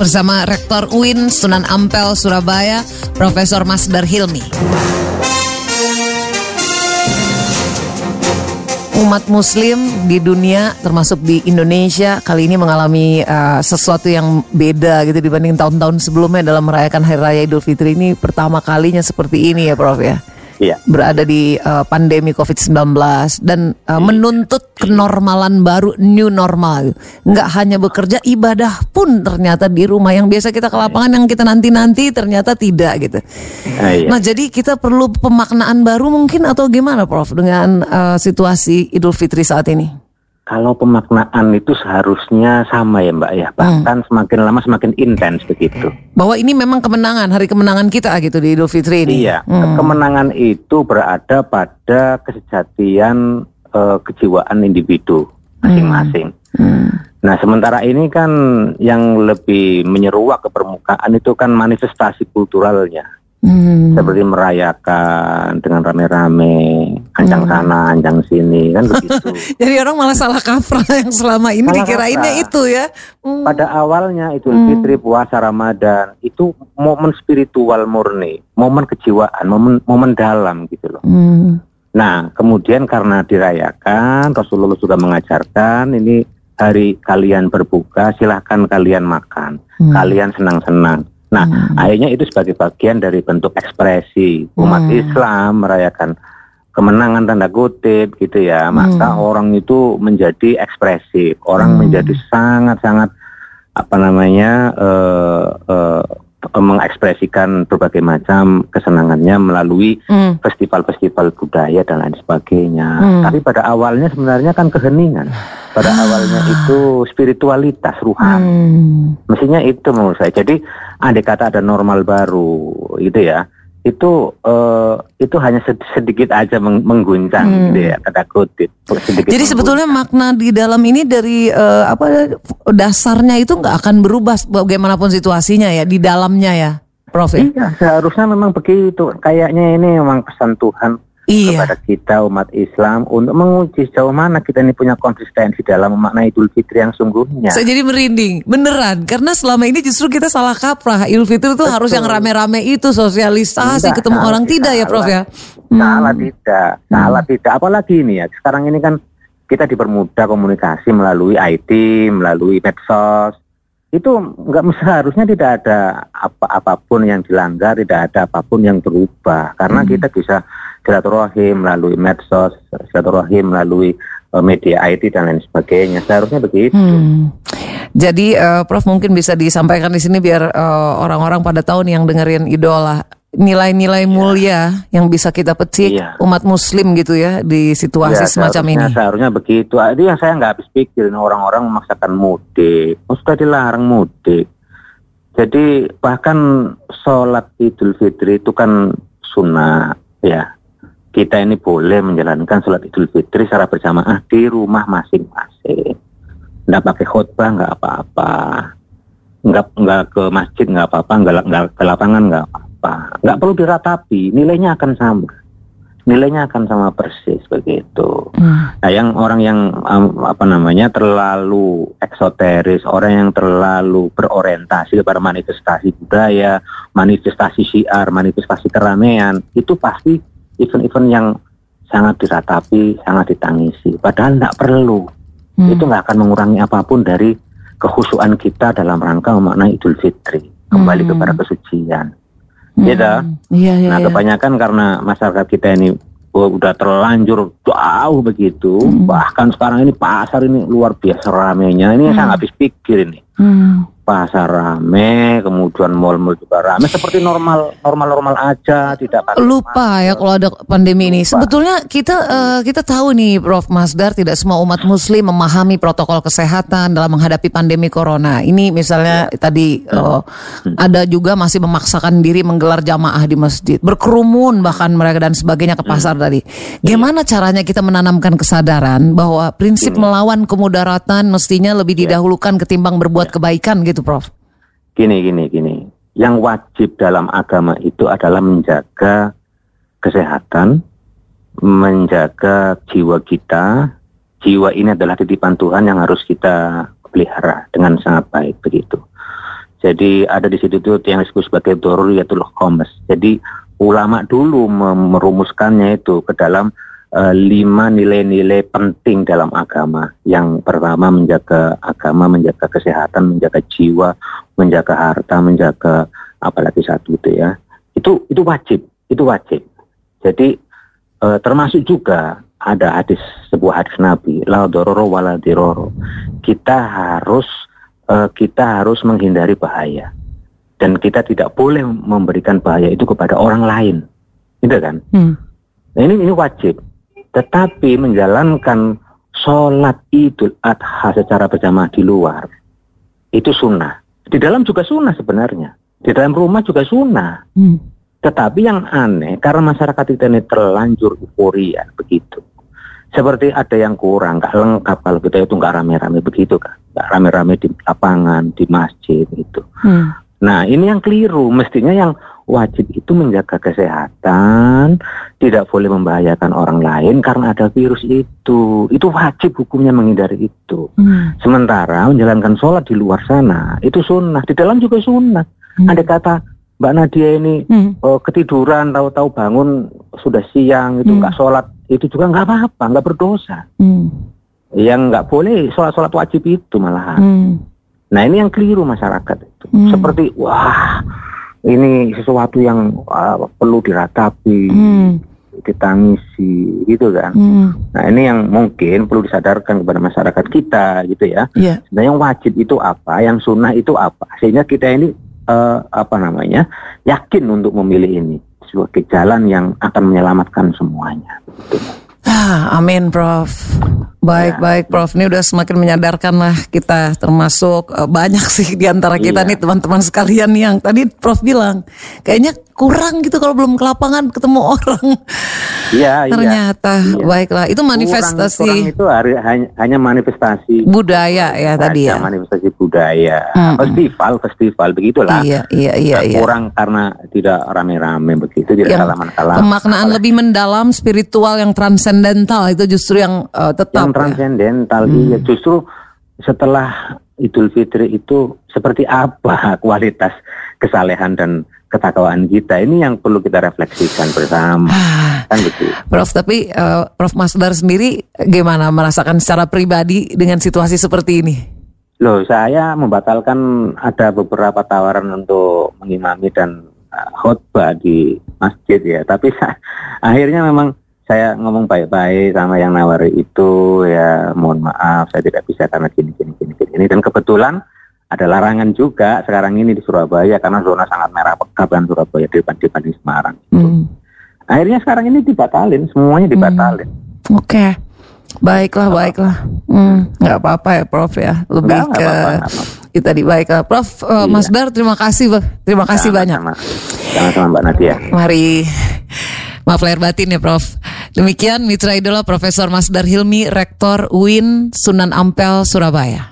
bersama Rektor UIN Sunan Ampel Surabaya, Profesor Masdar Hilmi. Umat Muslim di dunia, termasuk di Indonesia, kali ini mengalami uh, sesuatu yang beda gitu dibanding tahun-tahun sebelumnya dalam merayakan Hari Raya Idul Fitri ini pertama kalinya seperti ini ya, Prof ya Iya. berada di uh, pandemi COVID-19 dan uh, menuntut kenormalan baru new normal. Nggak hanya bekerja, ibadah pun ternyata di rumah yang biasa kita ke lapangan yang kita nanti-nanti ternyata tidak gitu. Ah, iya. Nah, jadi kita perlu pemaknaan baru mungkin atau gimana Prof dengan uh, situasi Idul Fitri saat ini? Kalau pemaknaan itu seharusnya sama ya Mbak ya, bahkan semakin lama semakin intens begitu. Bahwa ini memang kemenangan, hari kemenangan kita gitu di Idul Fitri ini. Iya, Hmm. kemenangan itu berada pada kesejatian eh, kejiwaan individu masing-masing. Hmm. Nah, sementara ini kan yang lebih menyeruak ke permukaan itu kan manifestasi kulturalnya. Hmm. Seperti merayakan dengan rame-rame, anjang sana, anjang sini, kan begitu. Jadi orang malah salah kaprah yang selama ini Salah dikirainnya kaprah. itu ya. Hmm. Pada awalnya Idul Fitri, puasa Ramadan itu momen spiritual murni, momen kejiwaan, momen momen dalam gitu loh. Hmm. Nah, kemudian karena dirayakan, Rasulullah juga mengajarkan ini hari kalian berbuka, silahkan kalian makan, Hmm. kalian senang-senang. Nah, akhirnya itu sebagai bagian dari bentuk ekspresi umat Hmm. Islam merayakan kemenangan tanda kutip gitu ya. Maka orang itu menjadi ekspresif, orang menjadi sangat-sangat apa namanya eh, eh, mengekspresikan berbagai macam kesenangannya melalui Hmm. festival-festival budaya dan lain sebagainya. Hmm. Tapi pada awalnya sebenarnya kan keheningan. Pada awalnya itu spiritualitas ruhani. Hmm. Mestinya itu menurut saya. Jadi andai kata ada normal baru gitu ya. Itu eh, itu hanya sed- sedikit aja meng- mengguncang gitu ya kata kutip. Sedikit Hmm. Jadi sebetulnya makna di dalam ini dari eh, apa dasarnya itu nggak akan berubah bagaimanapun situasinya ya di dalamnya ya, Prof. ya? Iya, seharusnya memang begitu. Kayaknya ini memang pesan Tuhan Iya. kepada kita umat Islam untuk menguji sejauh mana kita ini punya konsistensi dalam memaknai Idul Fitri yang sungguhnya. Saya jadi merinding, beneran. Karena selama ini justru kita salah kaprah. Idul Fitri itu harus yang rame-rame itu sosialisasi Enggak, ketemu salah, orang tidak ya, salah. Prof ya? Salah tidak, salah tidak. Apalagi ini ya, sekarang ini kan kita dipermudah komunikasi melalui IT, melalui medsos. Itu nggak seharusnya tidak ada apa apa pun yang dilanggar, tidak ada apa pun yang berubah. Karena kita bisa silaturahim melalui medsos, silaturahim melalui eh, media IT dan lain sebagainya. Seharusnya begitu. Hmm. Jadi eh, Prof mungkin bisa disampaikan di sini biar eh, orang-orang pada tahun yang dengerin idola nilai-nilai mulia yang bisa kita petik Iya. umat muslim gitu ya di situasi Ya, semacam ini. seharusnya- Seharusnya begitu. Ah, Itu yang saya nggak habis pikirin orang-orang memaksakan mudik. Oh, sudah dilarang mudik. Jadi bahkan sholat Idul Fitri itu kan sunnah ya. Kita ini boleh menjalankan sholat Idul Fitri secara berjamaah di rumah masing-masing. Nggak pakai khutbah nggak apa-apa. Nggak nggak ke masjid nggak apa-apa. Nggak nggak ke lapangan nggak apa-apa. Nggak perlu diratapi. Nilainya akan sama nilainya akan sama persis begitu. Hmm. Nah, yang orang yang um, apa namanya terlalu eksoteris, orang yang terlalu berorientasi kepada manifestasi budaya, manifestasi syiar, manifestasi keramaian, itu pasti event-event yang sangat diratapi, sangat ditangisi. Padahal tidak perlu. Hmm. Itu nggak akan mengurangi apa pun dari kehusuan kita dalam rangka memaknai Idul Fitri, kembali Hmm. kepada kesucian. Gitu. Iya, iya, Nah, iya. kebanyakan karena masyarakat kita ini udah terlanjur jauh begitu, Hmm. bahkan sekarang ini pasar ini luar biasa ramenya. Ini saya nggak habis pikir ini. Hmm. Pasar rame, kemudian mall-mall juga rame, seperti normal, normal-normal aja, tidak pakai Lupa ya kalau ada pandemi ini. Lupa. Sebetulnya kita eh, kita tahu nih Prof. Masdar tidak semua umat muslim memahami protokol kesehatan dalam menghadapi pandemi corona. Ini misalnya tadi eh, ada juga masih memaksakan diri menggelar jamaah di masjid, berkerumun bahkan mereka dan sebagainya ke pasar tadi. Gimana caranya kita menanamkan kesadaran bahwa prinsip melawan kemudaratan mestinya lebih didahulukan ketimbang berbuat kebaikan gitu Prof. Gini, gini, gini. Yang wajib dalam agama itu adalah menjaga kesehatan, menjaga jiwa kita. Jiwa ini adalah titipan Tuhan yang harus kita pelihara dengan sangat baik begitu. Jadi ada di situ tuh yang disebut sebagai doruriyatul khomes. Jadi ulama dulu merumuskannya itu ke dalam uh, lima nilai-nilai penting dalam agama. Yang pertama menjaga agama, menjaga kesehatan, menjaga jiwa, menjaga harta, menjaga apalagi satu itu ya. Itu itu wajib, itu wajib. Jadi uh, termasuk juga ada hadis sebuah hadis Nabi, la dororo wala diroro. Kita harus uh, kita harus menghindari bahaya dan kita tidak boleh memberikan bahaya itu kepada orang lain, gitu kan? Hmm. Nah, ini ini wajib. Tetapi menjalankan sholat idul adha secara berjamaah di luar itu sunnah. Di dalam juga sunnah sebenarnya. Di dalam rumah juga sunnah. Hmm. Tetapi yang aneh karena masyarakat kita ini terlanjur euforia begitu. Seperti ada yang kurang, nggak lengkap kalau kita itu nggak rame-rame begitu kan nggak rame-rame di lapangan, di masjid itu. Hmm. Nah ini yang keliru, mestinya yang wajib itu menjaga kesehatan, tidak boleh membahayakan orang lain karena ada virus itu. Itu wajib hukumnya menghindari itu. Hmm. Sementara menjalankan sholat di luar sana itu sunnah, di dalam juga sunnah. Hmm. Ada kata Mbak Nadia ini hmm. uh, ketiduran, tahu-tahu bangun sudah siang itu hmm. nggak hmm. sholat, itu juga nggak apa-apa, nggak berdosa. Hmm yang nggak boleh sholat-sholat wajib itu malahan. Hmm. Nah ini yang keliru masyarakat itu. Hmm. Seperti wah ini sesuatu yang uh, perlu diratapi, hmm. ditangisi gitu kan. Hmm. Nah ini yang mungkin perlu disadarkan kepada masyarakat kita gitu ya. Yeah. Nah yang wajib itu apa, yang sunnah itu apa, sehingga kita ini uh, apa namanya yakin untuk memilih ini sebagai jalan yang akan menyelamatkan semuanya. Gitu. Ah, amin, Prof. Baik, ya. baik, Prof. Ini udah semakin menyadarkan lah kita, termasuk uh, banyak sih di antara kita iya. nih teman-teman sekalian yang tadi Prof bilang, kayaknya kurang gitu kalau belum ke lapangan ketemu orang. Iya, iya. Ternyata iya. baiklah itu manifestasi. Kurang, kurang itu hari, hanya, hanya manifestasi budaya ya tadi ya. Manifestasi budaya, hmm. festival, festival begitulah. Iya, iya, iya. Nah, iya. Kurang karena tidak rame-rame begitu, tidak salaman-salaman. Pemaknaan lebih mendalam, spiritual yang transendental itu justru yang uh, tetap. Yang transendental, ya? iya. Justru setelah Idul Fitri itu seperti apa kualitas kesalehan dan ketakwaan kita ini yang perlu kita refleksikan bersama ah. kan begitu. Prof tapi uh, Prof Masdar sendiri gimana merasakan secara pribadi dengan situasi seperti ini? Loh saya membatalkan ada beberapa tawaran untuk mengimami dan uh, khutbah di masjid ya tapi akhirnya memang saya ngomong baik-baik sama yang nawari itu ya mohon maaf saya tidak bisa karena gini gini gini gini dan kebetulan ada larangan juga sekarang ini di Surabaya karena zona sangat merah pekat kan Surabaya depan-depan di Semarang. Hmm. Akhirnya sekarang ini dibatalin, semuanya hmm. dibatalin. Hmm. Oke. Okay. Baiklah, baiklah. Hmm, nggak apa-apa ya, Prof ya. Lebih nggak, ke apa-apa, kita di baiklah, Prof. Uh, iya. Mas Dar, terima kasih, terima kasih sama, banyak. Sama-sama, Mbak Nadia. Mari. Maaf lahir batin ya, Prof. Demikian Mitra Idola Profesor Masdar Hilmi, Rektor UIN Sunan Ampel, Surabaya.